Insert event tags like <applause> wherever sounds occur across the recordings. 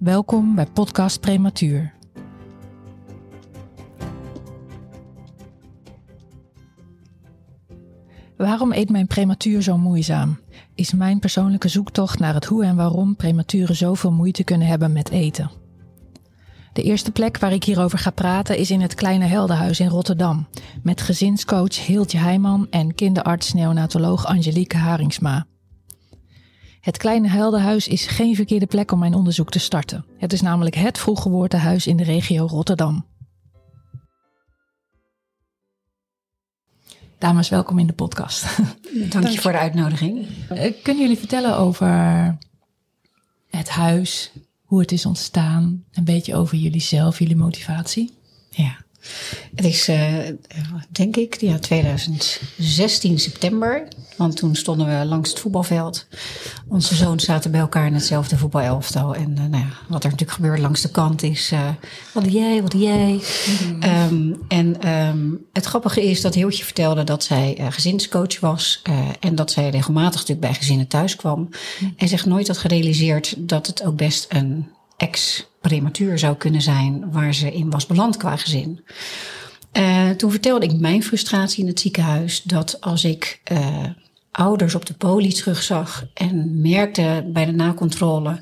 Welkom bij Podcast Prematuur. Waarom eet mijn prematuur zo moeizaam? Is mijn persoonlijke zoektocht naar het hoe en waarom prematuren zoveel moeite kunnen hebben met eten. De eerste plek waar ik hierover ga praten is in het Kleine Heldenhuis in Rotterdam. Met gezinscoach Hiltje Heijman en kinderarts-neonatoloog Angelique Haringsma. Het Kleine Heldenhuis is geen verkeerde plek om mijn onderzoek te starten. Het is namelijk het vroeggeboortehuis in de regio Rotterdam. Dames, welkom in de podcast. Dank je voor de uitnodiging. Eh, Kunnen jullie vertellen over het huis, hoe het is ontstaan, een beetje over jullie zelf, jullie motivatie? Ja. Het is, uh, denk ik, ja, 2016 september. Want toen stonden we langs het voetbalveld. Onze zoons zaten bij elkaar in hetzelfde voetbalelftal. En uh, nou ja, wat er natuurlijk gebeurt langs de kant is... Uh, wat jij, wat jij? Mm-hmm. Um, en um, het grappige is dat Heeltje vertelde dat zij gezinscoach was. en dat zij regelmatig natuurlijk bij gezinnen thuis kwam. Mm-hmm. En zich nooit had gerealiseerd dat het ook best een ex-prematuur zou kunnen zijn waar ze in was beland qua gezin. Uh, toen vertelde ik mijn frustratie in het ziekenhuis dat als ik uh, ouders op de poli terugzag en merkte bij de nakontrole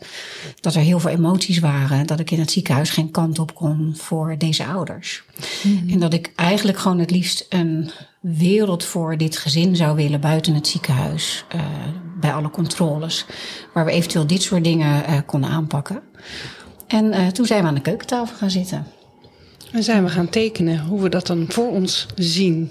dat er heel veel emoties waren, dat ik in het ziekenhuis geen kant op kon voor deze ouders. Mm-hmm. En dat ik eigenlijk gewoon het liefst een wereld voor dit gezin zou willen buiten het ziekenhuis, uh, bij alle controles, waar we eventueel dit soort dingen konden aanpakken. En uh, toen zijn we aan de keukentafel gaan zitten. En zijn we gaan tekenen hoe we dat dan voor ons zien.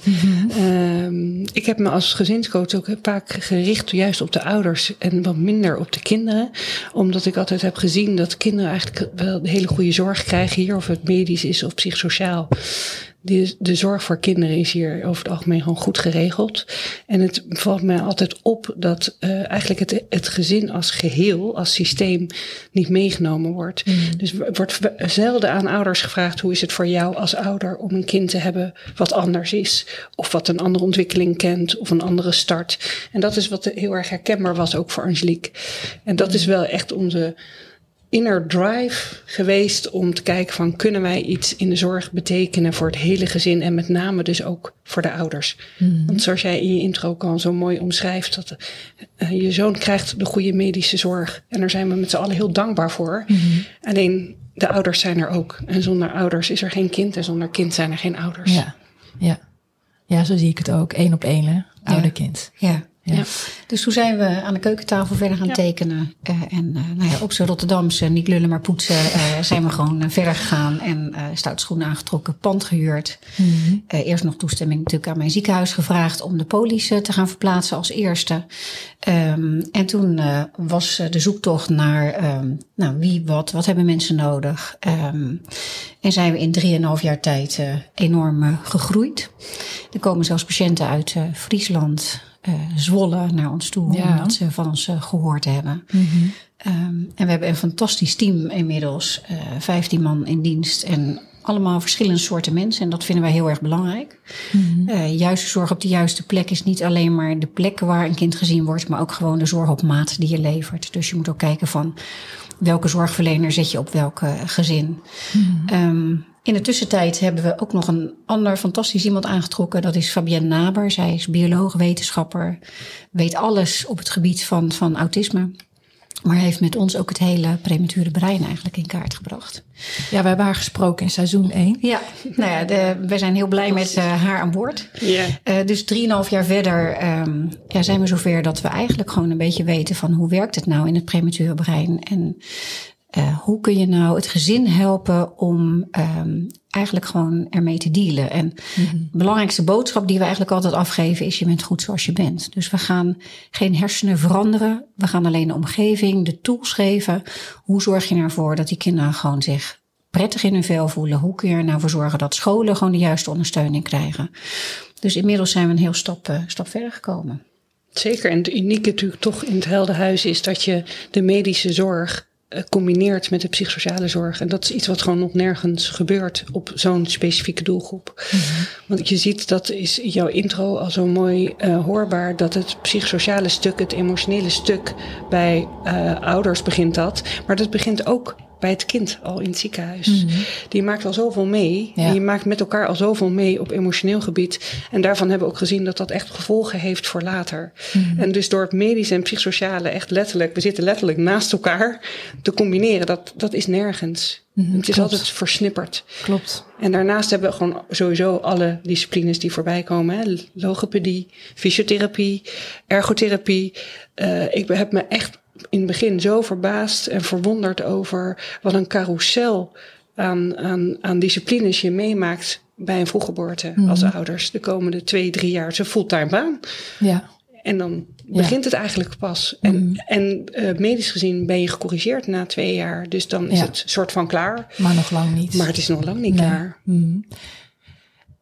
Uh, <laughs> ik heb me als gezinscoach ook vaak gericht juist op de ouders en wat minder op de kinderen. Omdat ik altijd heb gezien dat kinderen eigenlijk wel hele goede zorg krijgen hier, of het medisch is of psychosociaal. De, de zorg voor kinderen is hier over het algemeen gewoon goed geregeld. En het valt mij altijd op dat uh, eigenlijk het, het gezin als geheel, als systeem, niet meegenomen wordt. Mm. Dus er wordt zelden aan ouders gevraagd: hoe is het voor jou als ouder om een kind te hebben wat anders is? Of wat een andere ontwikkeling kent, of een andere start. En dat is wat heel erg herkenbaar was ook voor Angelique. En dat is wel echt onze inner drive geweest om te kijken van kunnen wij iets in de zorg betekenen voor het hele gezin en met name dus ook voor de ouders. Mm. Want zoals jij in je intro ook al zo mooi omschrijft, dat uh, je zoon krijgt de goede medische zorg en daar zijn we met z'n allen heel dankbaar voor. Mm. Alleen de ouders zijn er ook en zonder ouders is er geen kind en zonder kind zijn er geen ouders. Ja, ja. ja zo zie ik het ook. één op één, hè? ouder kind. Ja. Ja. Dus toen zijn we aan de keukentafel verder gaan ja. tekenen. Uh, en uh, nou ja, op zijn Rotterdamse, niet lullen maar poetsen, uh, zijn we gewoon verder gegaan. En stout schoenen aangetrokken, pand gehuurd. Mm -hmm. eerst nog toestemming natuurlijk aan mijn ziekenhuis gevraagd om de polies te gaan verplaatsen als eerste. Um, en toen was de zoektocht naar um, nou, wie, wat, wat hebben mensen nodig. Um, en zijn we in drieënhalf jaar tijd enorm gegroeid. Er komen zelfs patiënten uit Friesland, uh, Zwolle naar ons toe, ja. omdat ze van ons uh, gehoord hebben. Mm -hmm. um, en we hebben een fantastisch team inmiddels, uh, 15 man in dienst en allemaal verschillende soorten mensen. En dat vinden wij heel erg belangrijk. Mm -hmm. juiste zorg op de juiste plek is niet alleen maar de plek waar een kind gezien wordt, maar ook gewoon de zorg op maat die je levert. Dus je moet ook kijken van welke zorgverlener zet je op welk gezin. Mm -hmm. um, in de tussentijd hebben we ook nog een ander fantastisch iemand aangetrokken. Dat is Fabienne Naber. Zij is bioloog, wetenschapper. Weet alles op het gebied van, van autisme. Maar heeft met ons ook het hele premature brein eigenlijk in kaart gebracht. Ja, we hebben haar gesproken in seizoen 1. Ja, nou ja, de, we zijn heel blij met uh, haar aan boord. Yeah. Uh, dus drieënhalf jaar verder um, ja, zijn we zover dat we eigenlijk gewoon een beetje weten van hoe werkt het nou in het premature brein. En uh, hoe kun je nou het gezin helpen om um, eigenlijk gewoon ermee te dealen? En mm-hmm. de belangrijkste boodschap die we eigenlijk altijd afgeven is: je bent goed zoals je bent. Dus we gaan geen hersenen veranderen. We gaan alleen de omgeving, de tools geven. Hoe zorg je ervoor dat die kinderen gewoon zich prettig in hun vel voelen? Hoe kun je er nou voor zorgen dat scholen gewoon de juiste ondersteuning krijgen? Dus inmiddels zijn we een heel stap, uh, stap verder gekomen. Zeker, en het unieke natuurlijk toch in het Heldenhuis is dat je de medische zorg combineert met de psychosociale zorg. En dat is iets wat gewoon nog nergens gebeurt op zo'n specifieke doelgroep. Mm -hmm. Want je ziet, dat is in jouw intro al zo mooi uh, hoorbaar, dat het psychosociale stuk, het emotionele stuk bij uh, ouders begint dat. Maar dat begint ook bij het kind al in het ziekenhuis. Mm -hmm. Die maakt al zoveel mee. Ja. Je maakt met elkaar al zoveel mee op emotioneel gebied. En daarvan hebben we ook gezien dat dat echt gevolgen heeft voor later. Mm -hmm. En dus door het medische en psychosociale echt letterlijk, we zitten letterlijk naast elkaar te combineren, dat, dat is nergens. Mm -hmm. Het is Klopt. altijd versnipperd. Klopt. En daarnaast hebben we gewoon sowieso alle disciplines die voorbij komen. Hè? Logopedie, fysiotherapie, ergotherapie. Uh, ik heb me echt in het begin zo verbaasd en verwonderd over wat een carousel aan, aan, aan disciplines je meemaakt bij een vroeggeboorte mm. als ouders de komende twee, drie jaar. Is een fulltime baan. Ja. En dan begint ja. het eigenlijk pas. En, mm. en uh, medisch gezien ben je gecorrigeerd na twee jaar. Dus dan is ja. het soort van klaar. Maar nog lang niet. Maar het is nog lang niet nee. klaar. Mm.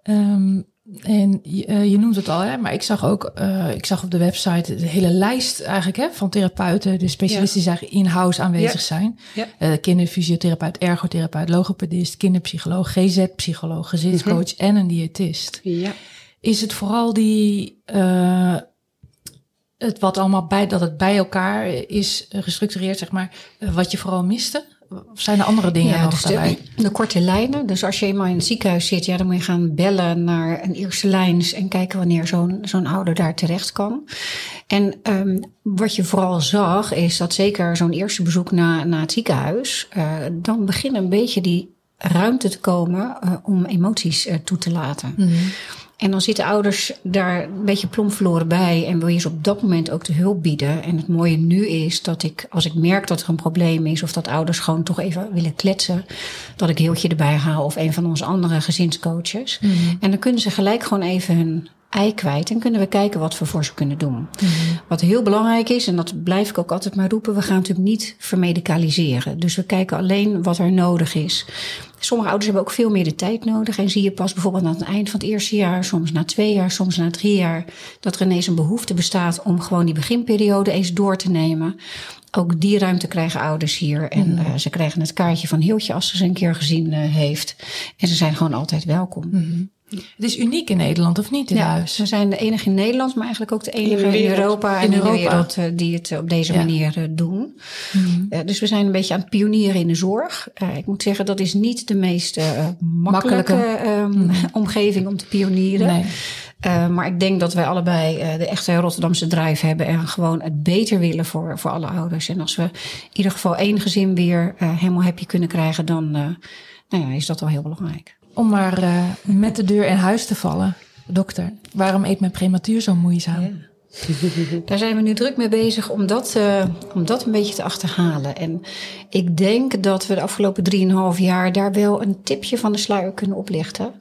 Um, en uh, je noemt het al, hè, maar ik zag ook, uh, ik zag op de website de hele lijst eigenlijk hè, van therapeuten, de specialisten die ja. in-house aanwezig ja. zijn. Ja. Uh, kinderfysiotherapeut, ergotherapeut, logopedist, kinderpsycholoog, GZ-psycholoog, gezinscoach mm -hmm. en een diëtist. Ja. Is het vooral die, uh, het wat allemaal bij, dat het bij elkaar is gestructureerd, zeg maar, wat je vooral miste? Of zijn er andere dingen ja, nog dus daarbij? De, de, korte lijnen. Dus als je eenmaal in het ziekenhuis zit, ja, dan moet je gaan bellen naar een eerste lijns en kijken wanneer zo'n zo'n ouder daar terecht kan. En um, wat je vooral zag, is dat zeker zo'n eerste bezoek na, na het ziekenhuis, uh, dan begint een beetje die ruimte te komen uh, om emoties uh, toe te laten. Mm -hmm. En dan zitten ouders daar een beetje plomp verloren bij en wil je ze op dat moment ook de hulp bieden. En het mooie nu is dat ik, als ik merk dat er een probleem is of dat ouders gewoon toch even willen kletsen, dat ik Heeltje erbij haal of een van onze andere gezinscoaches. Mm -hmm. En dan kunnen ze gelijk gewoon even hun ei kwijt en kunnen we kijken wat we voor ze kunnen doen. Mm -hmm. Wat heel belangrijk is, en dat blijf ik ook altijd maar roepen, we gaan natuurlijk niet vermedicaliseren. Dus we kijken alleen wat er nodig is. Sommige ouders hebben ook veel meer de tijd nodig. En zie je pas bijvoorbeeld aan het eind van het eerste jaar, soms na twee jaar, soms na drie jaar, dat er ineens een behoefte bestaat om gewoon die beginperiode eens door te nemen. Ook die ruimte krijgen ouders hier. En mm. uh, ze krijgen het kaartje van Hiltje als ze ze een keer gezien uh, heeft. En ze zijn gewoon altijd welkom. Mm. Het is uniek in Nederland, of niet, ja, huis? We zijn de enige in Nederland, maar eigenlijk ook de enige in, in Europa en in, Europa. de wereld uh, die het op deze ja. manier doen. Mm. Uh, dus we zijn een beetje aan het pionieren in de zorg. ik moet zeggen, dat is niet de meest makkelijke, makkelijke. Um, mm. omgeving om te pionieren. Nee. Uh, maar ik denk dat wij allebei uh, de echte Rotterdamse drive hebben en gewoon het beter willen voor, voor alle ouders. En als we in ieder geval één gezin weer uh, helemaal happy kunnen krijgen, dan nou ja, is dat al heel belangrijk. Om maar met de deur in huis te vallen, dokter, waarom eet men prematuur zo moeizaam? Ja. <laughs> Daar zijn we nu druk mee bezig om dat, uh, om dat een beetje te achterhalen. En ik denk dat we de afgelopen drieënhalf jaar daar wel een tipje van de sluier kunnen oplichten.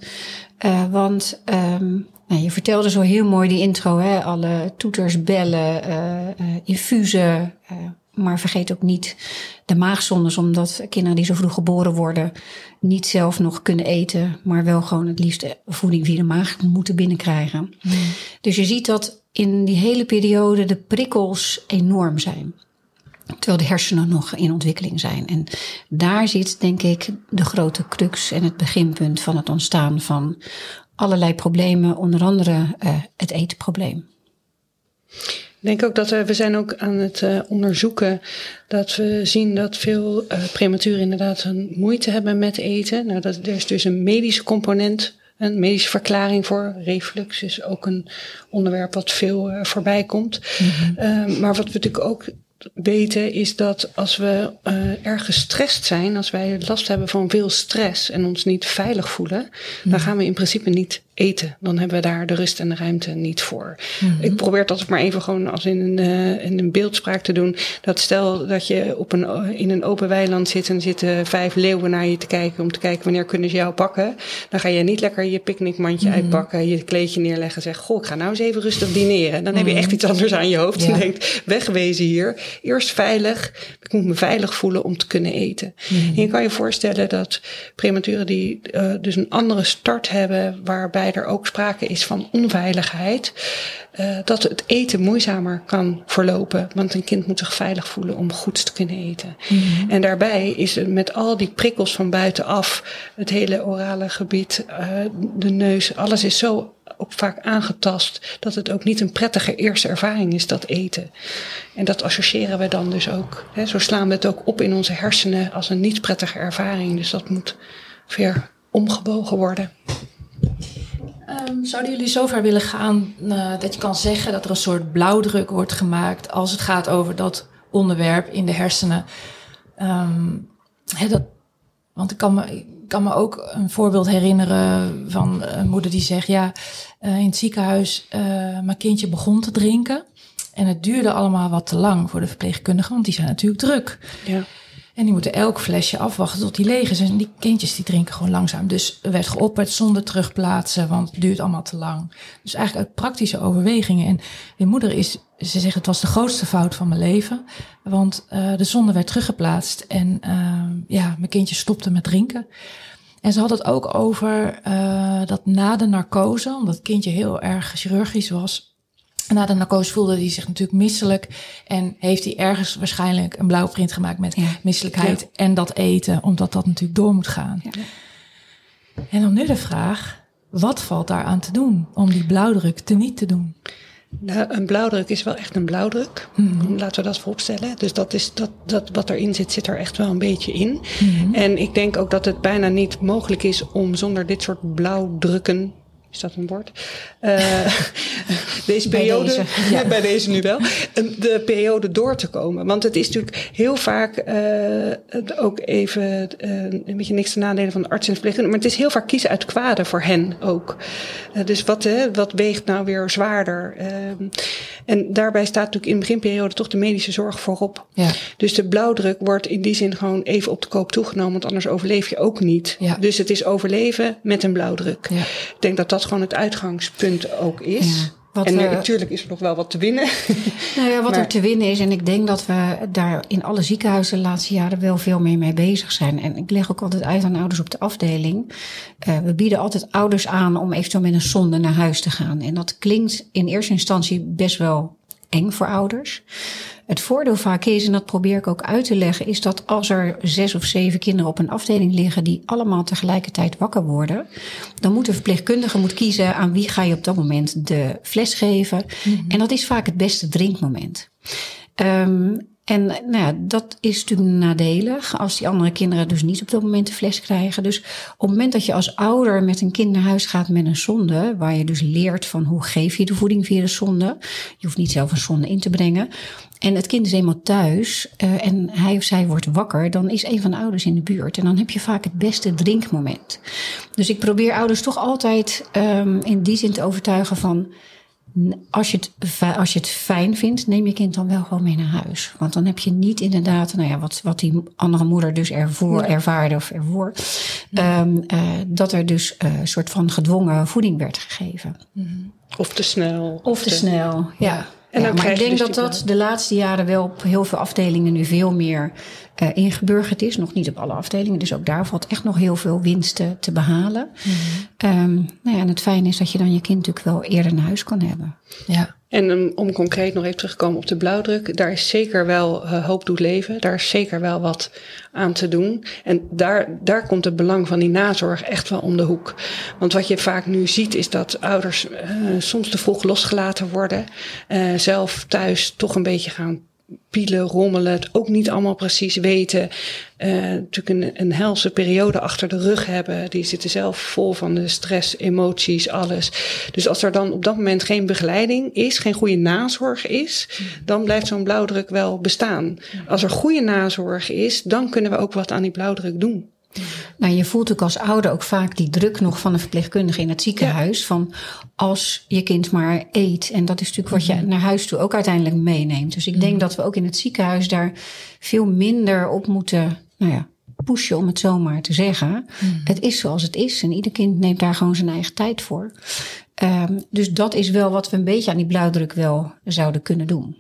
Uh, want um, nou, je vertelde zo heel mooi die intro, hè? alle toeters, bellen, uh, infusen. maar vergeet ook niet de maagzondes, omdat kinderen die zo vroeg geboren worden niet zelf nog kunnen eten, maar wel gewoon het liefst voeding via de maag moeten binnenkrijgen. Mm. Dus je ziet dat in die hele periode de prikkels enorm zijn. Terwijl de hersenen nog in ontwikkeling zijn. En daar zit, denk ik, de grote crux en het beginpunt van het ontstaan van allerlei problemen, onder andere uh, het etenprobleem. Ik denk ook dat we, we zijn ook aan het uh, onderzoeken dat we zien dat veel uh, prematuren inderdaad een moeite hebben met eten. Nou, dat, er is dus een medische component, een medische verklaring voor. Reflux is ook een onderwerp wat veel uh, voorbij komt. Uh, maar wat we natuurlijk ook weten is dat als we uh, erg gestrest zijn, als wij last hebben van veel stress en ons niet veilig voelen, mm. dan gaan we in principe niet eten. Dan hebben we daar de rust en de ruimte niet voor. Ik probeer dat maar even gewoon als in een, uh, in een beeldspraak te doen. Dat stel dat je op een, in een open weiland zit en zitten vijf leeuwen naar je te kijken om te kijken wanneer kunnen ze jou pakken. Dan ga je niet lekker je picknickmandje uitpakken, je kleedje neerleggen en zeggen: Goh, ik ga nou eens even rustig dineren. Dan heb je echt iets anders aan je hoofd. Ja. En denkt: wegwezen hier. Eerst veilig. Ik moet me veilig voelen om te kunnen eten. En je kan je voorstellen dat prematuren die uh, dus een andere start hebben, waarbij er ook sprake is van onveiligheid, uh, dat het eten moeizamer kan verlopen. Want een kind moet zich veilig voelen om goed te kunnen eten. Mhm. En daarbij is het met al die prikkels van buitenaf, het hele orale gebied, uh, de neus, alles is zo ook vaak aangetast dat het ook niet een prettige eerste ervaring is, dat eten. En dat associëren we dan dus ook. Hè, zo slaan we het ook op in onze hersenen als een niet prettige ervaring. Dus dat moet weer omgebogen worden. Um, zouden jullie zover willen gaan uh, dat je kan zeggen dat er een soort blauwdruk wordt gemaakt als het gaat over dat onderwerp in de hersenen? Um, dat, want ik kan, me, ik kan me ook een voorbeeld herinneren van een moeder die zegt: Ja, uh, in het ziekenhuis, uh, mijn kindje begon te drinken. En het duurde allemaal wat te lang voor de verpleegkundigen, want die zijn natuurlijk druk. Ja. En die moeten elk flesje afwachten tot die leeg is. En die kindjes die drinken gewoon langzaam. Dus er werd geopperd zonder terugplaatsen, want het duurt allemaal te lang. Dus eigenlijk uit praktische overwegingen. En mijn moeder is, ze zegt het was de grootste fout van mijn leven. Want uh, de zonde werd teruggeplaatst en uh, ja, mijn kindje stopte met drinken. En ze had het ook over uh, dat na de narcose, omdat het kindje heel erg chirurgisch was, na de narcose voelde hij zich natuurlijk misselijk. En heeft hij ergens waarschijnlijk een blauwprint gemaakt met misselijkheid en dat eten, omdat dat natuurlijk door moet gaan. Ja. En dan nu de vraag: wat valt daar aan te doen om die blauwdruk te niet te doen? Nou, een blauwdruk is wel echt een blauwdruk. Mm Laten we dat vooropstellen. Dus dat is dat, dat wat erin zit, zit er echt wel een beetje in. Mm En ik denk ook dat het bijna niet mogelijk is om zonder dit soort blauwdrukken is dat een woord? Uh, <laughs> deze periode, bij deze, <laughs> ja. bij deze nu wel, de periode door te komen. Want het is natuurlijk heel vaak uh, ook even uh, een beetje niks te nadelen van de arts en verpleegkundige, maar het is heel vaak kiezen uit kwade voor hen ook. dus wat, wat weegt nou weer zwaarder? En daarbij staat natuurlijk in de beginperiode toch de medische zorg voorop. Ja. Dus de blauwdruk wordt in die zin gewoon even op de koop toegenomen, want anders overleef je ook niet. Ja. Dus het is overleven met een blauwdruk. Ja. Ik denk dat dat gewoon het uitgangspunt ook is. Wat en natuurlijk is er nog wel wat te winnen. <laughs> Nou ja, wat er te winnen is. En ik denk dat we daar in alle ziekenhuizen de laatste jaren wel veel meer mee bezig zijn. En ik leg ook altijd uit aan ouders op de afdeling. Uh, we bieden altijd ouders aan om eventueel met een zonde naar huis te gaan. En dat klinkt in eerste instantie best wel eng voor ouders. Het voordeel vaak is, en dat probeer ik ook uit te leggen, is dat als er zes of zeven kinderen op een afdeling liggen die allemaal tegelijkertijd wakker worden, dan moet de verpleegkundige moet kiezen aan wie ga je op dat moment de fles geven. Mhm. En dat is vaak het beste drinkmoment. Um, en nou ja, dat is natuurlijk nadelig als die andere kinderen dus niet op dat moment de fles krijgen. Dus op het moment dat je als ouder met een kind naar huis gaat met een zonde, waar je dus leert van hoe geef je de voeding via de zonde. Je hoeft niet zelf een zonde in te brengen. En het kind is eenmaal thuis uh, en hij of zij wordt wakker, dan is een van de ouders in de buurt. En dan heb je vaak het beste drinkmoment. Dus ik probeer ouders toch altijd um, in die zin te overtuigen van als je, het, als je het fijn vindt, neem je kind dan wel gewoon mee naar huis. Want dan heb je niet inderdaad, nou ja, wat, wat die andere moeder dus ervoor ervaarde of ervoor, um, uh, dat er dus uh, een soort van gedwongen voeding werd gegeven. Of te snel. Of te, te snel, ja. En ja, maar ik denk dus dat dat de laatste jaren wel op heel veel afdelingen nu veel meer uh, ingeburgerd is. Nog niet op alle afdelingen. Dus ook daar valt echt nog heel veel winsten te behalen. Mm um, nou ja, en het fijne is dat je dan je kind natuurlijk wel eerder naar huis kan hebben. Ja. En um, om concreet nog even terug te komen op de blauwdruk, daar is zeker wel uh, hoop doet leven. Daar is zeker wel wat aan te doen. En daar, daar komt het belang van die nazorg echt wel om de hoek. Want wat je vaak nu ziet is dat ouders uh, soms te vroeg losgelaten worden. Uh, zelf thuis toch een beetje gaan pielen, rommelen, het ook niet allemaal precies weten. Uh, natuurlijk een, een helse periode achter de rug hebben. Die zitten zelf vol van de stress, emoties, alles. Dus als er dan op dat moment geen begeleiding is, geen goede nazorg is, dan blijft zo'n blauwdruk wel bestaan. Als er goede nazorg is, dan kunnen we ook wat aan die blauwdruk doen. Nou, je voelt ook als ouder ook vaak die druk nog van een verpleegkundige in het ziekenhuis. Van als je kind maar eet. En dat is natuurlijk wat je Mhm. naar huis toe ook uiteindelijk meeneemt. Dus ik denk dat we ook in het ziekenhuis daar veel minder op moeten nou ja, pushen, om het zo maar te zeggen. Mhm. Het is zoals het is. En ieder kind neemt daar gewoon zijn eigen tijd voor. Ehm, dus dat is wel wat we een beetje aan die blauwdruk wel zouden kunnen doen.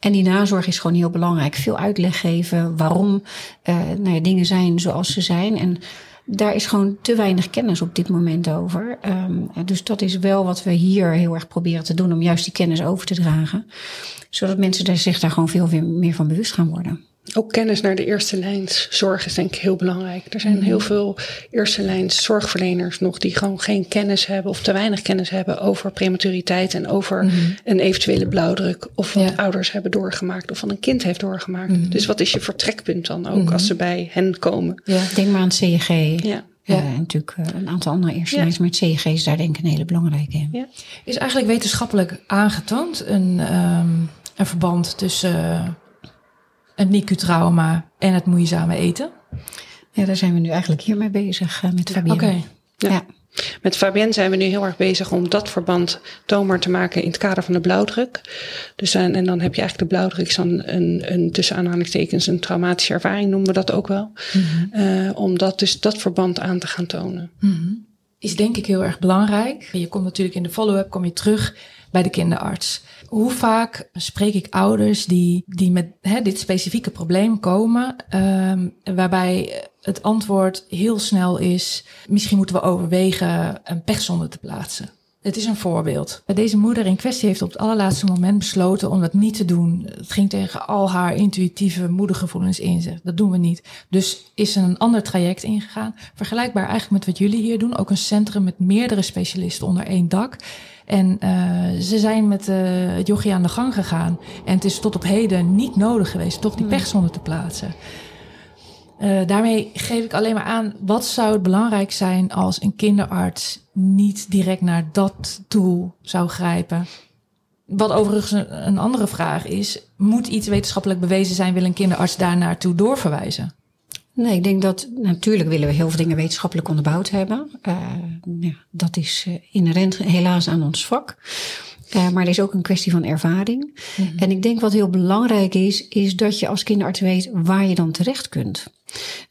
En die nazorg is gewoon heel belangrijk. Veel uitleg geven waarom eh, nou ja, dingen zijn zoals ze zijn. En daar is gewoon te weinig kennis op dit moment over. Ehm, dus dat is wel wat we hier heel erg proberen te doen. Om juist die kennis over te dragen. Zodat mensen daar, zich daar gewoon veel meer van bewust gaan worden. Ook kennis naar de eerste lijns zorg is denk ik heel belangrijk. Er zijn heel veel eerste lijns zorgverleners nog die gewoon geen kennis hebben of te weinig kennis hebben over prematuriteit en over een eventuele blauwdruk of wat Ja. ouders hebben doorgemaakt of wat een kind heeft doorgemaakt. Dus wat is je vertrekpunt dan ook als ze bij hen komen? Ja. Denk maar aan het CEG. Ja. En natuurlijk eh, een aantal andere eerste Ja. lijns. Maar het CEG is daar denk ik een hele belangrijke in. Ja. Is eigenlijk wetenschappelijk aangetoond een, ehm, een verband tussen eh, het NICU-trauma en het moeizame eten? Ja, daar zijn we nu eigenlijk hiermee bezig eh, met Fabienne. Oké. Ja. Ja. Met Fabienne zijn we nu heel erg bezig om dat verband toonbaar te maken in het kader van de blauwdruk. Dus, en, en dan heb je eigenlijk de blauwdruk is dan een, een tussen aanhalingstekens een traumatische ervaring noemen we dat ook wel. Eh, om dat dus dat verband aan te gaan tonen. Is denk ik heel erg belangrijk. Je komt natuurlijk in de follow-up kom je terug bij de kinderarts. Hoe vaak spreek ik ouders die, die met hè, dit specifieke probleem komen, ehm, waarbij het antwoord heel snel is: misschien moeten we overwegen een pechzonde te plaatsen. Het is een voorbeeld. Deze moeder in kwestie heeft op het allerlaatste moment besloten om dat niet te doen. Het ging tegen al haar intuïtieve moedergevoelens in. Dat doen we niet. Dus is een ander traject ingegaan. Vergelijkbaar eigenlijk met wat jullie hier doen. Ook een centrum met meerdere specialisten onder één dak. En uh, ze zijn met uh, het yogi aan de gang gegaan. En het is tot op heden niet nodig geweest toch die pechzonde te plaatsen. Uh, daarmee geef ik alleen maar aan, wat zou het belangrijk zijn als een kinderarts niet direct naar dat tool zou grijpen? Wat overigens een, een andere vraag is, moet iets wetenschappelijk bewezen zijn, wil een kinderarts daar naartoe doorverwijzen? Nee, ik denk dat natuurlijk willen we heel veel dingen wetenschappelijk onderbouwd hebben. Uh, ja, dat is uh, inherent helaas aan ons vak. Uh, maar er is ook een kwestie van ervaring. Mm-hmm. En ik denk wat heel belangrijk is, is dat je als kinderarts weet waar je dan terecht kunt.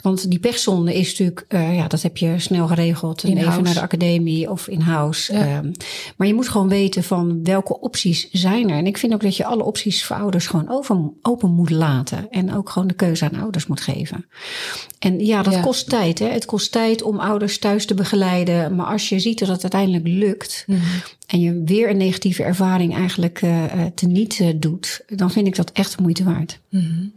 Want die pechzonde is natuurlijk, uh, ja, dat heb je snel geregeld. En even naar de academie of in-house. Ja. Um, maar je moet gewoon weten van welke opties zijn er. En ik vind ook dat je alle opties voor ouders gewoon open, open moet laten. En ook gewoon de keuze aan ouders moet geven. En ja, dat ja. kost tijd. Hè? Het kost tijd om ouders thuis te begeleiden. Maar als je ziet dat het uiteindelijk lukt. Mm-hmm. En je weer een negatieve ervaring eigenlijk uh, teniet uh, doet. Dan vind ik dat echt de moeite waard. Mm-hmm.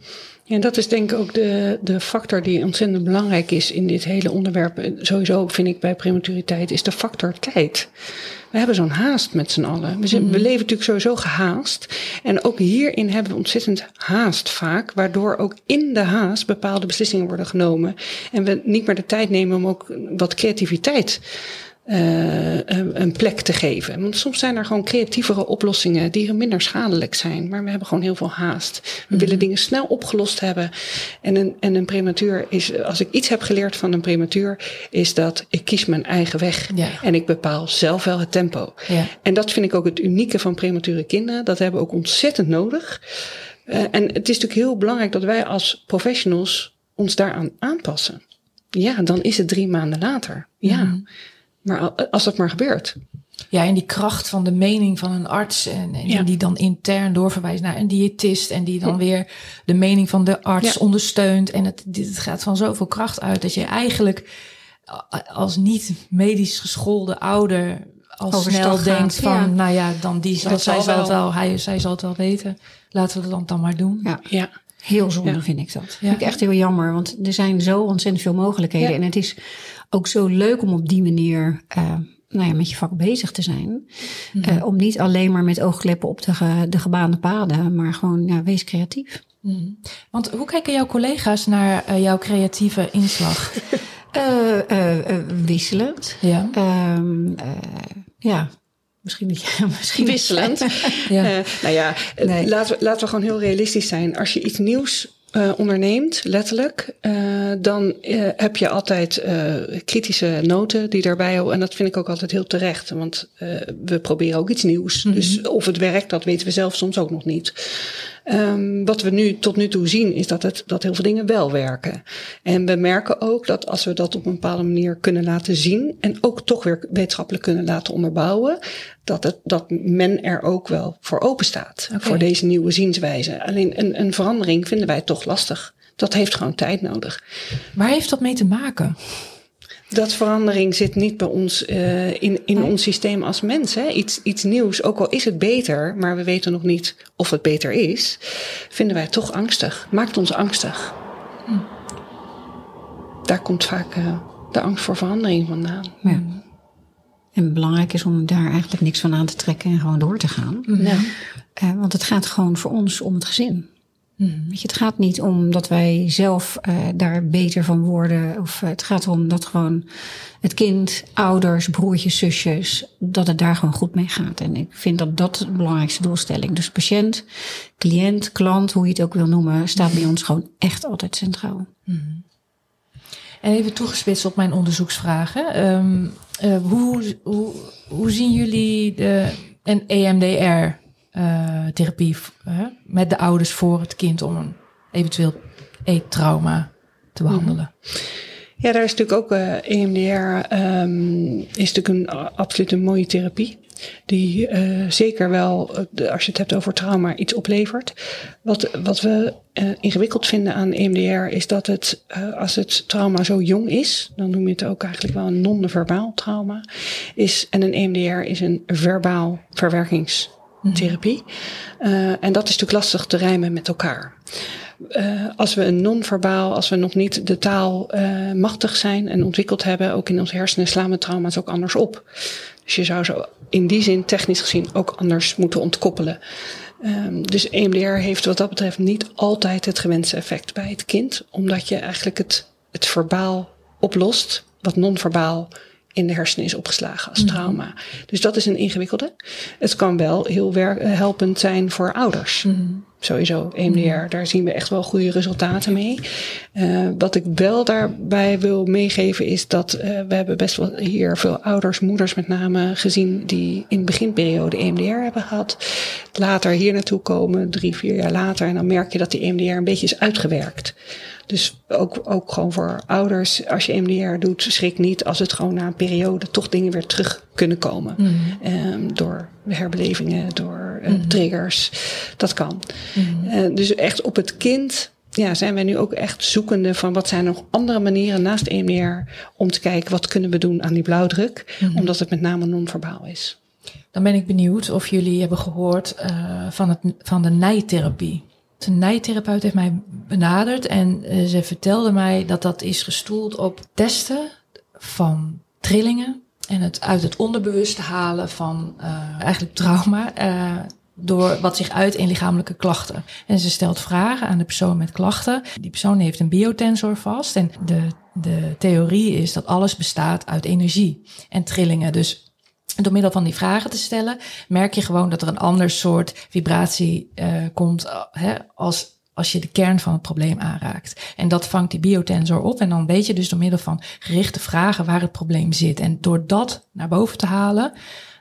Ja, dat is denk ik ook de, de factor die ontzettend belangrijk is in dit hele onderwerp. Sowieso vind ik bij prematuriteit, is de factor tijd. We hebben zo'n haast met z'n allen. We, zijn, we leven natuurlijk sowieso gehaast. En ook hierin hebben we ontzettend haast vaak. Waardoor ook in de haast bepaalde beslissingen worden genomen. En we niet meer de tijd nemen om ook wat creativiteit uh, een plek te geven. Want soms zijn er gewoon creatievere oplossingen die minder schadelijk zijn. Maar we hebben gewoon heel veel haast. We mm-hmm. willen dingen snel opgelost hebben. En een, en een prematuur is, als ik iets heb geleerd van een prematuur, is dat ik kies mijn eigen weg. Ja. En ik bepaal zelf wel het tempo. Ja. En dat vind ik ook het unieke van premature kinderen. Dat hebben we ook ontzettend nodig. Uh, en het is natuurlijk heel belangrijk dat wij als professionals ons daaraan aanpassen. Ja, dan is het drie maanden later. Ja. Mm-hmm. Maar als dat maar gebeurt. Ja, en die kracht van de mening van een arts. En, en ja. die dan intern doorverwijst naar een diëtist. En die dan weer de mening van de arts ja. ondersteunt. En het, het gaat van zoveel kracht uit dat je eigenlijk als niet medisch geschoolde ouder al snel denkt van, nou ja, dan die zal, zij zal het wel, hij, zij zal het wel weten. Laten we dat dan maar doen. Ja. ja. Heel zonde ja. vind ik dat. Ja. Vind ik echt heel jammer, want er zijn zo ontzettend veel mogelijkheden. Ja. En het is ook zo leuk om op die manier uh, nou ja, met je vak bezig te zijn. Mm-hmm. Uh, om niet alleen maar met oogkleppen op de, ge, de gebaande paden, maar gewoon ja, wees creatief. Mm-hmm. Want hoe kijken jouw collega's naar uh, jouw creatieve inslag? <laughs> wisselend. Ja. Um, ja. Misschien niet. <laughs> Ja, misschien wisselend. ja. Uh, nou ja, nee. laten, we, laten we gewoon heel realistisch zijn. Als je iets nieuws uh, onderneemt, letterlijk, uh, dan uh, heb je altijd kritische noten die daarbij En dat vind ik ook altijd heel terecht, want we proberen ook iets nieuws. Mm -hmm. Dus of het werkt, dat weten we zelf soms ook nog niet. Um, wat we nu tot nu toe zien, is dat, het, dat heel veel dingen wel werken. En we merken ook dat als we dat op een bepaalde manier kunnen laten zien en ook toch weer wetenschappelijk kunnen laten onderbouwen, dat, het, dat men er ook wel voor open staat. Okay. Voor deze nieuwe zienswijze. Alleen een, een verandering vinden wij toch lastig. Dat heeft gewoon tijd nodig. Waar heeft dat mee te maken? Dat verandering zit niet bij ons uh, in, in ons systeem als mens. Hè? Iets, iets nieuws, ook al is het beter, maar we weten nog niet of het beter is, vinden wij toch angstig. Maakt ons angstig. Hm. Daar komt vaak uh, de angst voor verandering vandaan. Ja. En belangrijk is om daar eigenlijk niks van aan te trekken en gewoon door te gaan. Ja. Uh, want het gaat gewoon voor ons om het gezin. Weet je, het gaat niet om dat wij zelf uh, daar beter van worden. Of uh, het gaat erom dat gewoon het kind, ouders, broertjes, zusjes, dat het daar gewoon goed mee gaat. En ik vind dat dat de belangrijkste doelstelling. Dus patiënt, cliënt, klant, hoe je het ook wil noemen, staat bij ons gewoon echt altijd centraal. Mm. En even toegespitst op mijn onderzoeksvragen. Um, uh, hoe, hoe, hoe zien jullie de, een EMDR uh, therapie met de ouders voor het kind om een eventueel eettrauma te mhm. behandelen. Ja, daar is natuurlijk ook uh, EMDR um, is natuurlijk een absoluut een mooie therapie. Die uh, zeker wel, als je het hebt over trauma, iets oplevert. Wat, wat we uh, ingewikkeld vinden aan EMDR is dat het, uh, als het trauma zo jong is, dan noem je het ook eigenlijk wel een non-verbaal trauma. Is, en een EMDR is een verbaal verwerkings therapie. Uh, en dat is natuurlijk lastig te rijmen met elkaar. Uh, als we een non-verbaal, als we nog niet de taal uh, machtig zijn en ontwikkeld hebben, ook in ons hersenen slaan we trauma's ook anders op. Dus je zou zo in die zin technisch gezien ook anders moeten ontkoppelen. Um, dus EMDR heeft wat dat betreft niet altijd het gewenste effect bij het kind, omdat je eigenlijk het, het verbaal oplost, wat non-verbaal in de hersenen is opgeslagen als mhm. trauma. Mm -hmm. Dus dat is een ingewikkelde. Het kan wel heel helpend zijn voor ouders. Mm -hmm. Sowieso, EMDR, mm daar zien we echt wel goede resultaten mee. Uh, wat ik wel daarbij wil meegeven is dat uh, we hebben best wel hier veel ouders, moeders met name gezien die in de beginperiode EMDR hebben gehad. Later hier naartoe komen, drie, vier jaar later. En dan merk je dat die EMDR een beetje is uitgewerkt. Dus ook, ook gewoon voor ouders, als je MDR doet, schrik niet als het gewoon na een periode toch dingen weer terug kunnen komen. Mm. Um, door herbelevingen, door uh, mm. triggers. Dat kan. Mm. Uh, dus echt op het kind ja, zijn wij nu ook echt zoekende van wat zijn nog andere manieren naast EMDR om te kijken wat kunnen we doen aan die blauwdruk, mm. omdat het met name non-verbaal is. Dan ben ik benieuwd of jullie hebben gehoord uh, van, het, van de nijtherapie. Een nijtherapeut heeft mij benaderd en uh, ze vertelde mij dat dat is gestoeld op testen van trillingen en het uit het onderbewuste halen van uh, eigenlijk trauma. Uh, door wat zich uit in lichamelijke klachten. En ze stelt vragen aan de persoon met klachten. Die persoon heeft een biotensor vast. En de, de theorie is dat alles bestaat uit energie en trillingen. Dus door middel van die vragen te stellen, merk je gewoon dat er een ander soort vibratie uh, komt uh, hè, als, als je de kern van het probleem aanraakt. En dat vangt die biotensor op. En dan weet je dus door middel van gerichte vragen waar het probleem zit. En door dat naar boven te halen,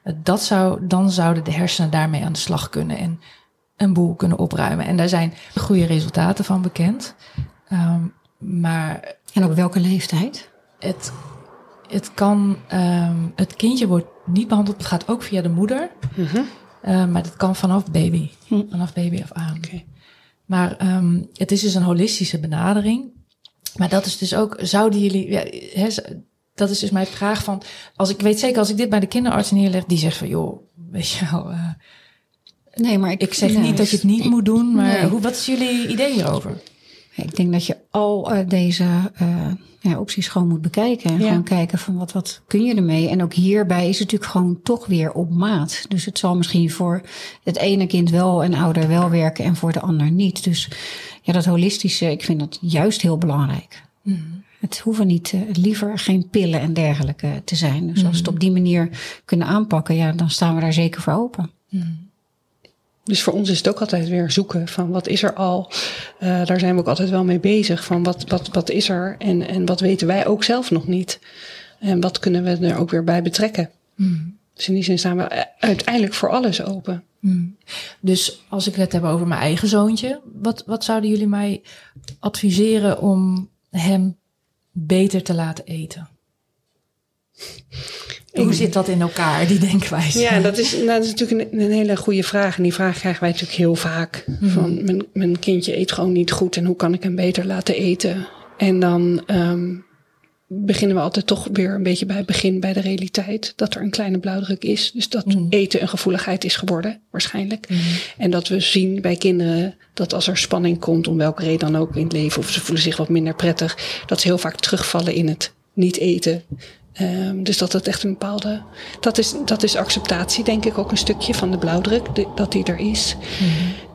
uh, dat zou, dan zouden de hersenen daarmee aan de slag kunnen en een boel kunnen opruimen. En daar zijn goede resultaten van bekend. Um, maar. En op welke leeftijd? Het het kan, um, het kindje wordt niet behandeld, het gaat ook via de moeder. Mm -hmm. uh, maar dat kan vanaf baby, hm. vanaf baby af aan. Okay. Maar um, het is dus een holistische benadering. Maar dat is dus ook, zouden jullie, ja, he, dat is dus mijn vraag van, als ik weet zeker, als ik dit bij de kinderarts neerleg, die zegt van, joh, weet je wel, uh, nee, maar ik, ik zeg nee, niet dat je het niet moet doen, maar nee. hoe, wat is jullie idee hierover? Ik denk dat je al uh, deze uh, ja, opties gewoon moet bekijken. En ja. gewoon kijken van wat, wat kun je ermee. En ook hierbij is het natuurlijk gewoon toch weer op maat. Dus het zal misschien voor het ene kind wel en ouder wel werken en voor de ander niet. Dus ja, dat holistische, ik vind dat juist heel belangrijk. Mm. Het hoeven niet, uh, liever geen pillen en dergelijke te zijn. Dus mm. als we het op die manier kunnen aanpakken, ja, dan staan we daar zeker voor open. Mm. Dus voor ons is het ook altijd weer zoeken van wat is er al. Uh, daar zijn we ook altijd wel mee bezig. Van wat, wat, wat is er en, en wat weten wij ook zelf nog niet. En wat kunnen we er ook weer bij betrekken. Mm. Dus in die zin staan we uiteindelijk voor alles open. Mm. Dus als ik het heb over mijn eigen zoontje, wat, wat zouden jullie mij adviseren om hem beter te laten eten? Hoe zit dat in elkaar, die denkwijze? Ja, dat is, dat is natuurlijk een, een, hele goede vraag. En die vraag krijgen wij natuurlijk heel vaak. Mhm. Van mijn, mijn kindje eet gewoon niet goed en hoe kan ik hem beter laten eten? En dan um, beginnen we altijd toch weer een beetje bij het begin, bij de realiteit. Dat er een kleine blauwdruk is. Dus dat mhm. eten een gevoeligheid is geworden, waarschijnlijk. Mhm. En dat we zien bij kinderen dat als er spanning komt, om welke reden dan ook in het leven, of ze voelen zich wat minder prettig, dat ze heel vaak terugvallen in het niet eten. Um, dus dat het echt een bepaalde. Dat is, dat is acceptatie, denk ik, ook een stukje van de blauwdruk, dat die er is. Mm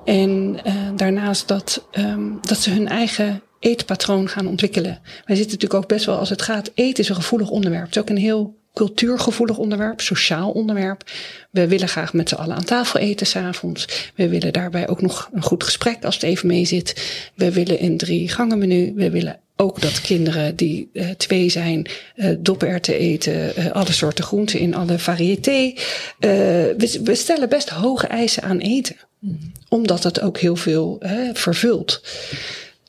En uh, daarnaast dat, um, dat ze hun eigen eetpatroon gaan ontwikkelen. Wij zitten natuurlijk ook best wel, als het gaat, eten is een gevoelig onderwerp. Het is ook een heel cultuurgevoelig onderwerp, sociaal onderwerp. We willen graag met z'n allen aan tafel eten s'avonds. We willen daarbij ook nog een goed gesprek als het even mee zit. We willen een drie gangen menu. We willen ook dat kinderen die uh, twee zijn, uh, doperwten eten, uh, alle soorten groenten in alle variété. We, we, stellen best hoge eisen aan eten. Mm. Omdat het ook heel veel vervult.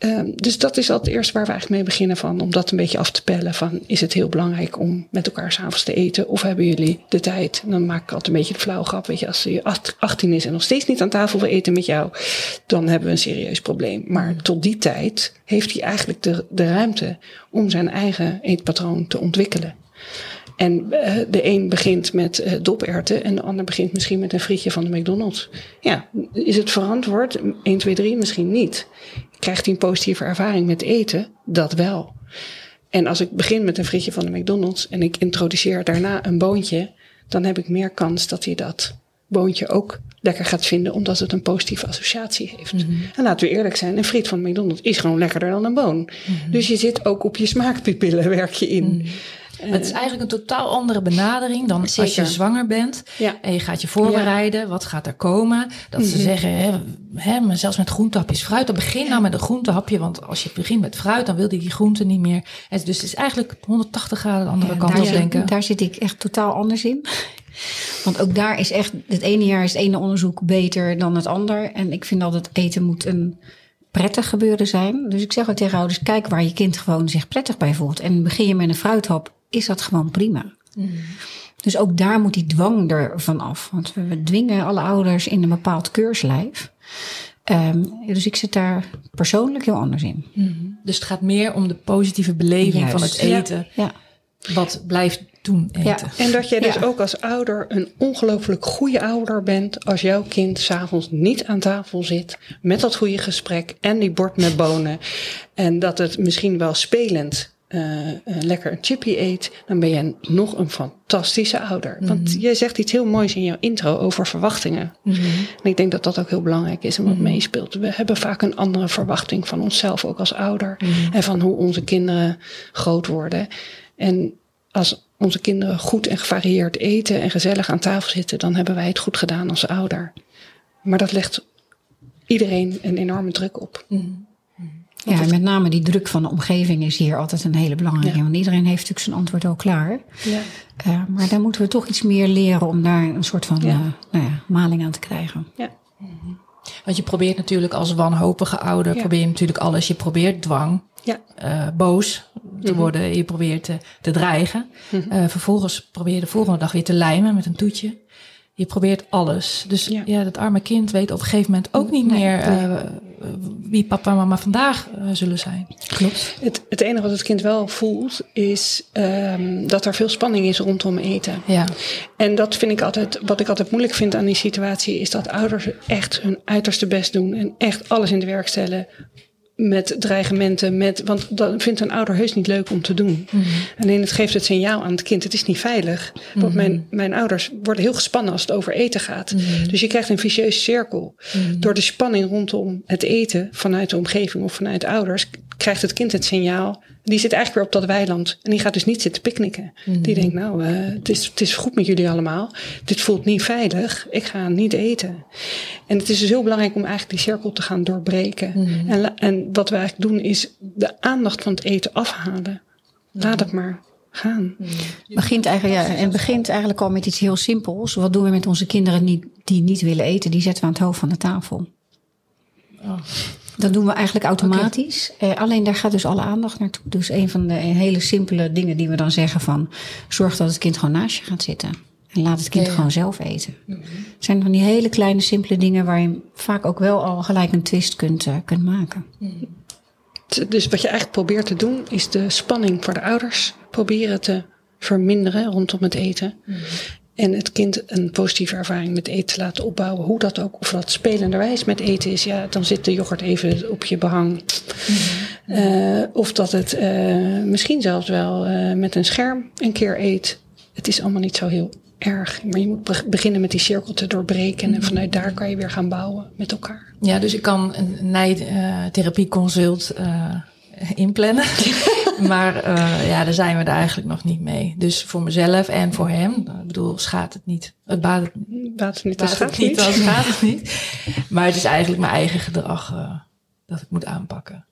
Um, dus dat is al het eerste waar we eigenlijk mee beginnen van. Om dat een beetje af te pellen van is het heel belangrijk om met elkaar s'avonds te eten? Of hebben jullie de tijd? En dan maak ik altijd een beetje de flauw grap. Weet je, als je 18 is en nog steeds niet aan tafel wil eten met jou, dan hebben we een serieus probleem. Maar mm. tot die tijd heeft hij eigenlijk de, de ruimte om zijn eigen eetpatroon te ontwikkelen. En uh, de een begint met uh, doperwten en de ander begint misschien met een frietje van de McDonald's. Ja, is het verantwoord? 1, 2, 3 misschien niet. Krijgt hij een positieve ervaring met eten? Dat wel. En als ik begin met een frietje van de McDonald's en ik introduceer daarna een boontje, dan heb ik meer kans dat hij dat boontje ook lekker gaat vinden, omdat het een positieve associatie heeft. Mm -hmm. En laten we eerlijk zijn, een friet van McDonald's is gewoon lekkerder dan een boon. Mm -hmm. Dus je zit ook op je smaakpupillen, werk je in. Mm -hmm het is eigenlijk een totaal andere benadering dan als je zwanger bent. En je gaat je voorbereiden. Wat gaat er komen? Dat ze mhm. zeggen, hè, hè, maar zelfs met groentehapjes fruit. Dan begin nou met een groentehapje. Want als je begint met fruit, dan wil die die groente niet meer. En dus het is eigenlijk 180 graden de andere kant op denken. Daar zit ik echt totaal anders in. Want ook daar is echt, het ene jaar is het ene onderzoek beter dan het ander. En ik vind dat het eten moet een prettig gebeuren zijn. Dus ik zeg ook tegen ouders, kijk waar je kind gewoon zich prettig bij voelt. En begin je met een fruithap is dat gewoon prima. Mm. Dus ook daar moet die dwang er van af. Want we dwingen alle ouders in een bepaald keurslijf. Um, dus ik zit daar persoonlijk heel anders in. Mm. Dus het gaat meer om de positieve beleving van het eten. Ja, Wat blijft doen eten. Ja. En dat jij dus ook als ouder een ongelooflijk goede ouder bent als jouw kind s'avonds niet aan tafel zit met dat goede gesprek en die bord met bonen. En dat het misschien wel spelend uh, lekker een chippy eet, dan ben je nog een fantastische ouder. Want mhm. je zegt iets heel moois in jouw intro over verwachtingen. Mm -hmm. En ik denk dat dat ook heel belangrijk is en wat mm -hmm. meespeelt. We hebben vaak een andere verwachting van onszelf, ook als ouder. Mhm. En van hoe onze kinderen groot worden. En als onze kinderen goed en gevarieerd eten en gezellig aan tafel zitten, dan hebben wij het goed gedaan als ouder. Maar dat legt iedereen een enorme druk op. Mhm. Ja, met name die druk van de omgeving is hier altijd een hele belangrijke. Want iedereen heeft natuurlijk zijn antwoord al klaar. Ja. Uh, maar daar moeten we toch iets meer leren om daar een soort van ja. Uh, nou ja, maling aan te krijgen. Ja. Want je probeert natuurlijk als wanhopige ouder, probeer je natuurlijk alles. Je probeert dwang, ja. Uh, boos te mhm. worden, je probeert te, te dreigen. Mm vervolgens probeer je de volgende dag weer te lijmen met een toetje. Je probeert alles. Dus ja. ja, dat arme kind weet op een gegeven moment ook niet meer wie papa en mama vandaag uh, zullen zijn. Klopt. Het, het enige wat het kind wel voelt is um, dat er veel spanning is rondom eten. Ja. En dat vind ik altijd, wat ik altijd moeilijk vind aan die situatie, is dat ouders echt hun uiterste best doen en echt alles in de werk stellen met dreigementen, met, want dat vindt een ouder heus niet leuk om te doen. Mm Alleen het geeft het signaal aan het kind, het is niet veilig. Want mhm. mijn, mijn ouders worden heel gespannen als het over eten gaat. Mhm. Dus je krijgt een vicieuze cirkel. Mhm. Door de spanning rondom het eten vanuit de omgeving of vanuit ouders krijgt het kind het signaal. Die zit eigenlijk weer op dat weiland. En die gaat dus niet zitten picknicken. Mhm. Die denkt, nou, eh, het, is, het is goed met jullie allemaal. Dit voelt niet veilig. Ik ga niet eten. En het is dus heel belangrijk om eigenlijk die cirkel te gaan doorbreken. Mhm. En, en wat we eigenlijk doen is de aandacht van het eten afhalen. Laat het maar gaan. begint eigenlijk, ja, en begint eigenlijk al met iets heel simpels. Wat doen we met onze kinderen die niet willen eten? Die zetten we aan het hoofd van de tafel. Oh. Dat doen we eigenlijk automatisch. Eh, alleen daar gaat dus alle aandacht naartoe. Dus een van de hele simpele dingen die we dan zeggen van... zorg dat het kind gewoon naast je gaat zitten. En laat het kind Ja, ja. gewoon zelf eten. Het zijn van die hele kleine simpele dingen... waar je vaak ook wel al gelijk een twist kunt, eh, kunt maken. Dus wat je eigenlijk probeert te doen, is de spanning voor de ouders proberen te verminderen rondom het eten. En het kind een positieve ervaring met eten te laten opbouwen. Hoe dat ook, of dat spelenderwijs met eten is. Ja, dan zit de yoghurt even op je behang. Eh, of dat het eh, misschien zelfs wel eh, met een scherm een keer eet. Het is allemaal niet zo heel erg. Maar je moet be- beginnen met die cirkel te doorbreken. En vanuit daar kan je weer gaan bouwen met elkaar. Ja, dus ik kan een nijtherapieconsult eh inplannen. <laughs> maar eh, ja, daar zijn we er eigenlijk nog niet mee. Dus voor mezelf en voor hem. Ik bedoel, schaadt het niet. Het baat het, Baat het niet, baat het gaat niet, dan schaadt het niet. Maar het is eigenlijk mijn eigen gedrag eh, dat ik moet aanpakken.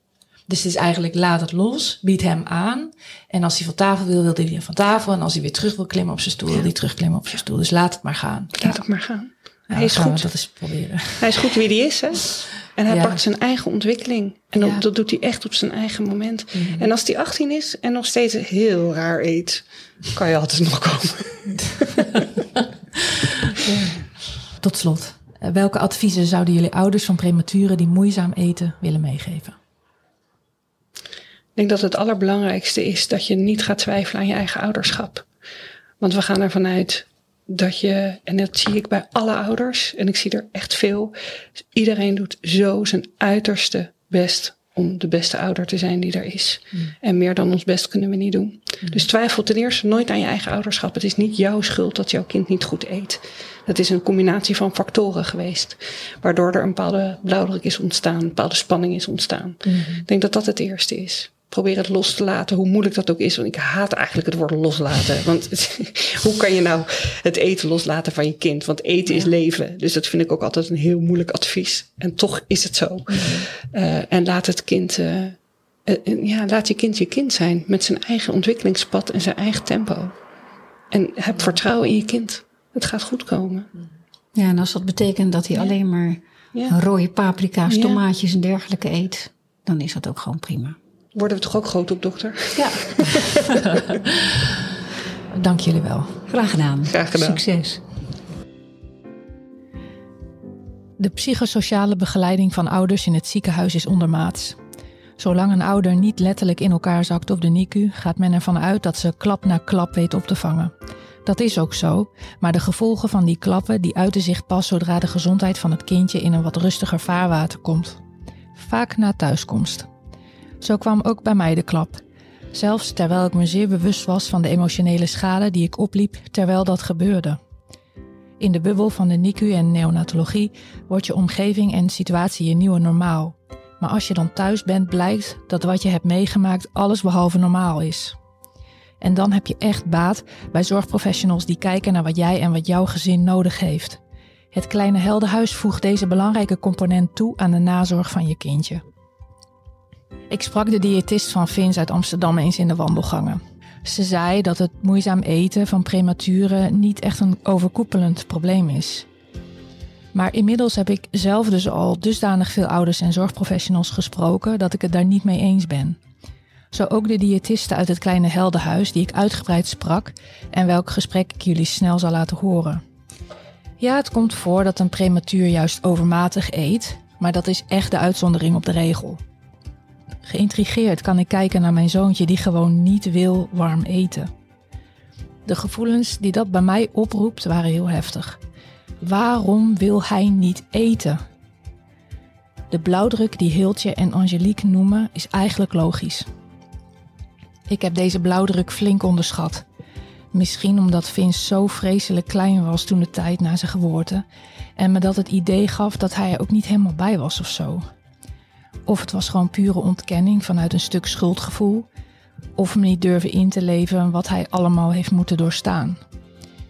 Dus het is eigenlijk laat het los, bied hem aan. En als hij van tafel wil, wil hij weer van tafel. En als hij weer terug wil klimmen op zijn stoel, wil hij terugklimmen op zijn stoel. Dus laat het maar gaan. Laat het maar gaan. Ja, hij is goed. dat eens proberen. Hij is goed wie hij is, hè? En hij Ja. pakt zijn eigen ontwikkeling. En dat, Ja. dat doet hij echt op zijn eigen moment. Mhm. En als hij 18 is en nog steeds heel raar eet, kan je altijd nog komen. <laughs> Tot slot, eh, welke adviezen zouden jullie ouders van prematuren die moeizaam eten willen meegeven? Ik denk dat het allerbelangrijkste is dat je niet gaat twijfelen aan je eigen ouderschap. Want we gaan ervan uit dat je, en dat zie ik bij alle ouders, en ik zie er echt veel, iedereen doet zo zijn uiterste best om de beste ouder te zijn die er is. En meer dan ons best kunnen we niet doen. Dus twijfel ten eerste nooit aan je eigen ouderschap. Het is niet jouw schuld dat jouw kind niet goed eet. Dat is een combinatie van factoren geweest, waardoor er een bepaalde blauwdruk is ontstaan, een bepaalde spanning is ontstaan. Ik denk dat dat het eerste is. Probeer het los te laten, hoe moeilijk dat ook is. Want ik haat eigenlijk het woord loslaten. Want <laughs> hoe kan je nou het eten loslaten van je kind? Want eten is leven. Dus dat vind ik ook altijd een heel moeilijk advies. En toch is het zo. Eh, en laat het kind, eh, eh, ja, laat je kind je kind zijn. Met zijn eigen ontwikkelingspad en zijn eigen tempo. En heb vertrouwen in je kind. Het gaat goed komen. Ja, en als dat betekent dat hij alleen maar rode paprika's, tomaatjes en dergelijke eet... dan is dat ook gewoon prima. Worden we toch ook groot op, dokter? Ja, <laughs> Dank jullie wel. graag gedaan. Graag gedaan. Succes. De psychosociale begeleiding van ouders in het ziekenhuis is ondermaats. Zolang een ouder niet letterlijk in elkaar zakt op de NICU, gaat men ervan uit dat ze klap na klap weet op te vangen. Dat is ook zo, maar de gevolgen van die klappen die uiten zich pas zodra de gezondheid van het kindje in een wat rustiger vaarwater komt. Vaak na thuiskomst. Zo kwam ook bij mij de klap. Zelfs terwijl ik me zeer bewust was van de emotionele schade die ik opliep terwijl dat gebeurde. In de bubbel van de NICU en neonatologie wordt je omgeving en situatie je nieuwe normaal. Maar als je dan thuis bent, blijkt dat wat je hebt meegemaakt allesbehalve normaal is. En dan heb je echt baat bij zorgprofessionals die kijken naar wat jij en wat jouw gezin nodig heeft. Het kleine heldenhuis voegt deze belangrijke component toe aan de nazorg van je kindje. Ik sprak de diëtist van Vins uit Amsterdam eens in de wandelgangen. Ze zei dat het moeizaam eten van prematuren niet echt een overkoepelend probleem is. Maar inmiddels heb ik zelf dus al dusdanig veel ouders en zorgprofessionals gesproken dat ik het daar niet mee eens ben. Zo ook de diëtiste uit het kleine heldenhuis die ik uitgebreid sprak en welk gesprek ik jullie snel zal laten horen. Ja, het komt voor dat een prematuur juist overmatig eet, maar dat is echt de uitzondering op de regel. Geïntrigeerd kan ik kijken naar mijn zoontje die gewoon niet wil warm eten. De gevoelens die dat bij mij oproept waren heel heftig. Waarom wil hij niet eten? De blauwdruk die Hiltje en Angelique noemen is eigenlijk logisch. Ik heb deze blauwdruk flink onderschat. Misschien omdat Vince zo vreselijk klein was toen de tijd na zijn geboorte en me dat het idee gaf dat hij er ook niet helemaal bij was of zo. Of het was gewoon pure ontkenning vanuit een stuk schuldgevoel. Of me niet durven in te leven wat hij allemaal heeft moeten doorstaan.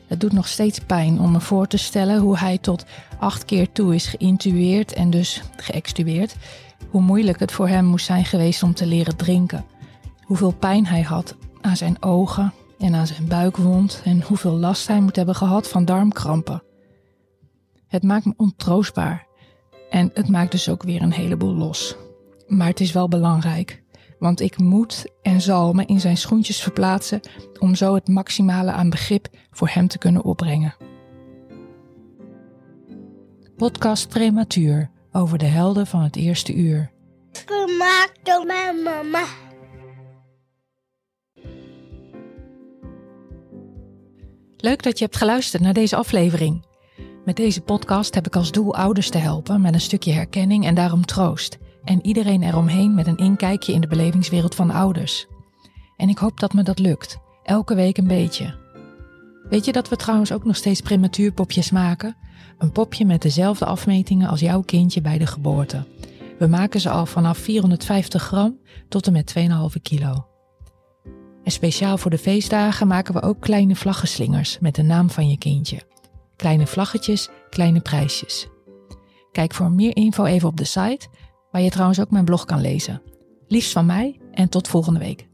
Het doet nog steeds pijn om me voor te stellen hoe hij tot acht keer toe is geïntueerd en dus geëxtueerd. Hoe moeilijk het voor hem moest zijn geweest om te leren drinken. Hoeveel pijn hij had aan zijn ogen en aan zijn buikwond en hoeveel last hij moet hebben gehad van darmkrampen. Het maakt me ontroostbaar en het maakt dus ook weer een heleboel los. Maar het is wel belangrijk, want ik moet en zal me in zijn schoentjes verplaatsen om zo het maximale aan begrip voor hem te kunnen opbrengen. Podcast Prematuur over de helden van het eerste uur. Gemaakt door mijn mama. Leuk dat je hebt geluisterd naar deze aflevering. Met deze podcast heb ik als doel ouders te helpen met een stukje herkenning en daarom troost. En iedereen eromheen met een inkijkje in de belevingswereld van ouders. En ik hoop dat me dat lukt. Elke week een beetje. Weet je dat we trouwens ook nog steeds prematuurpopjes maken? Een popje met dezelfde afmetingen als jouw kindje bij de geboorte. We maken ze al vanaf 450 gram tot en met 2,5 kilo. En speciaal voor de feestdagen maken we ook kleine vlaggenslingers met de naam van je kindje. Kleine vlaggetjes, kleine prijsjes. Kijk voor meer info even op de site, waar je trouwens ook mijn blog kan lezen. Liefst van mij en tot volgende week.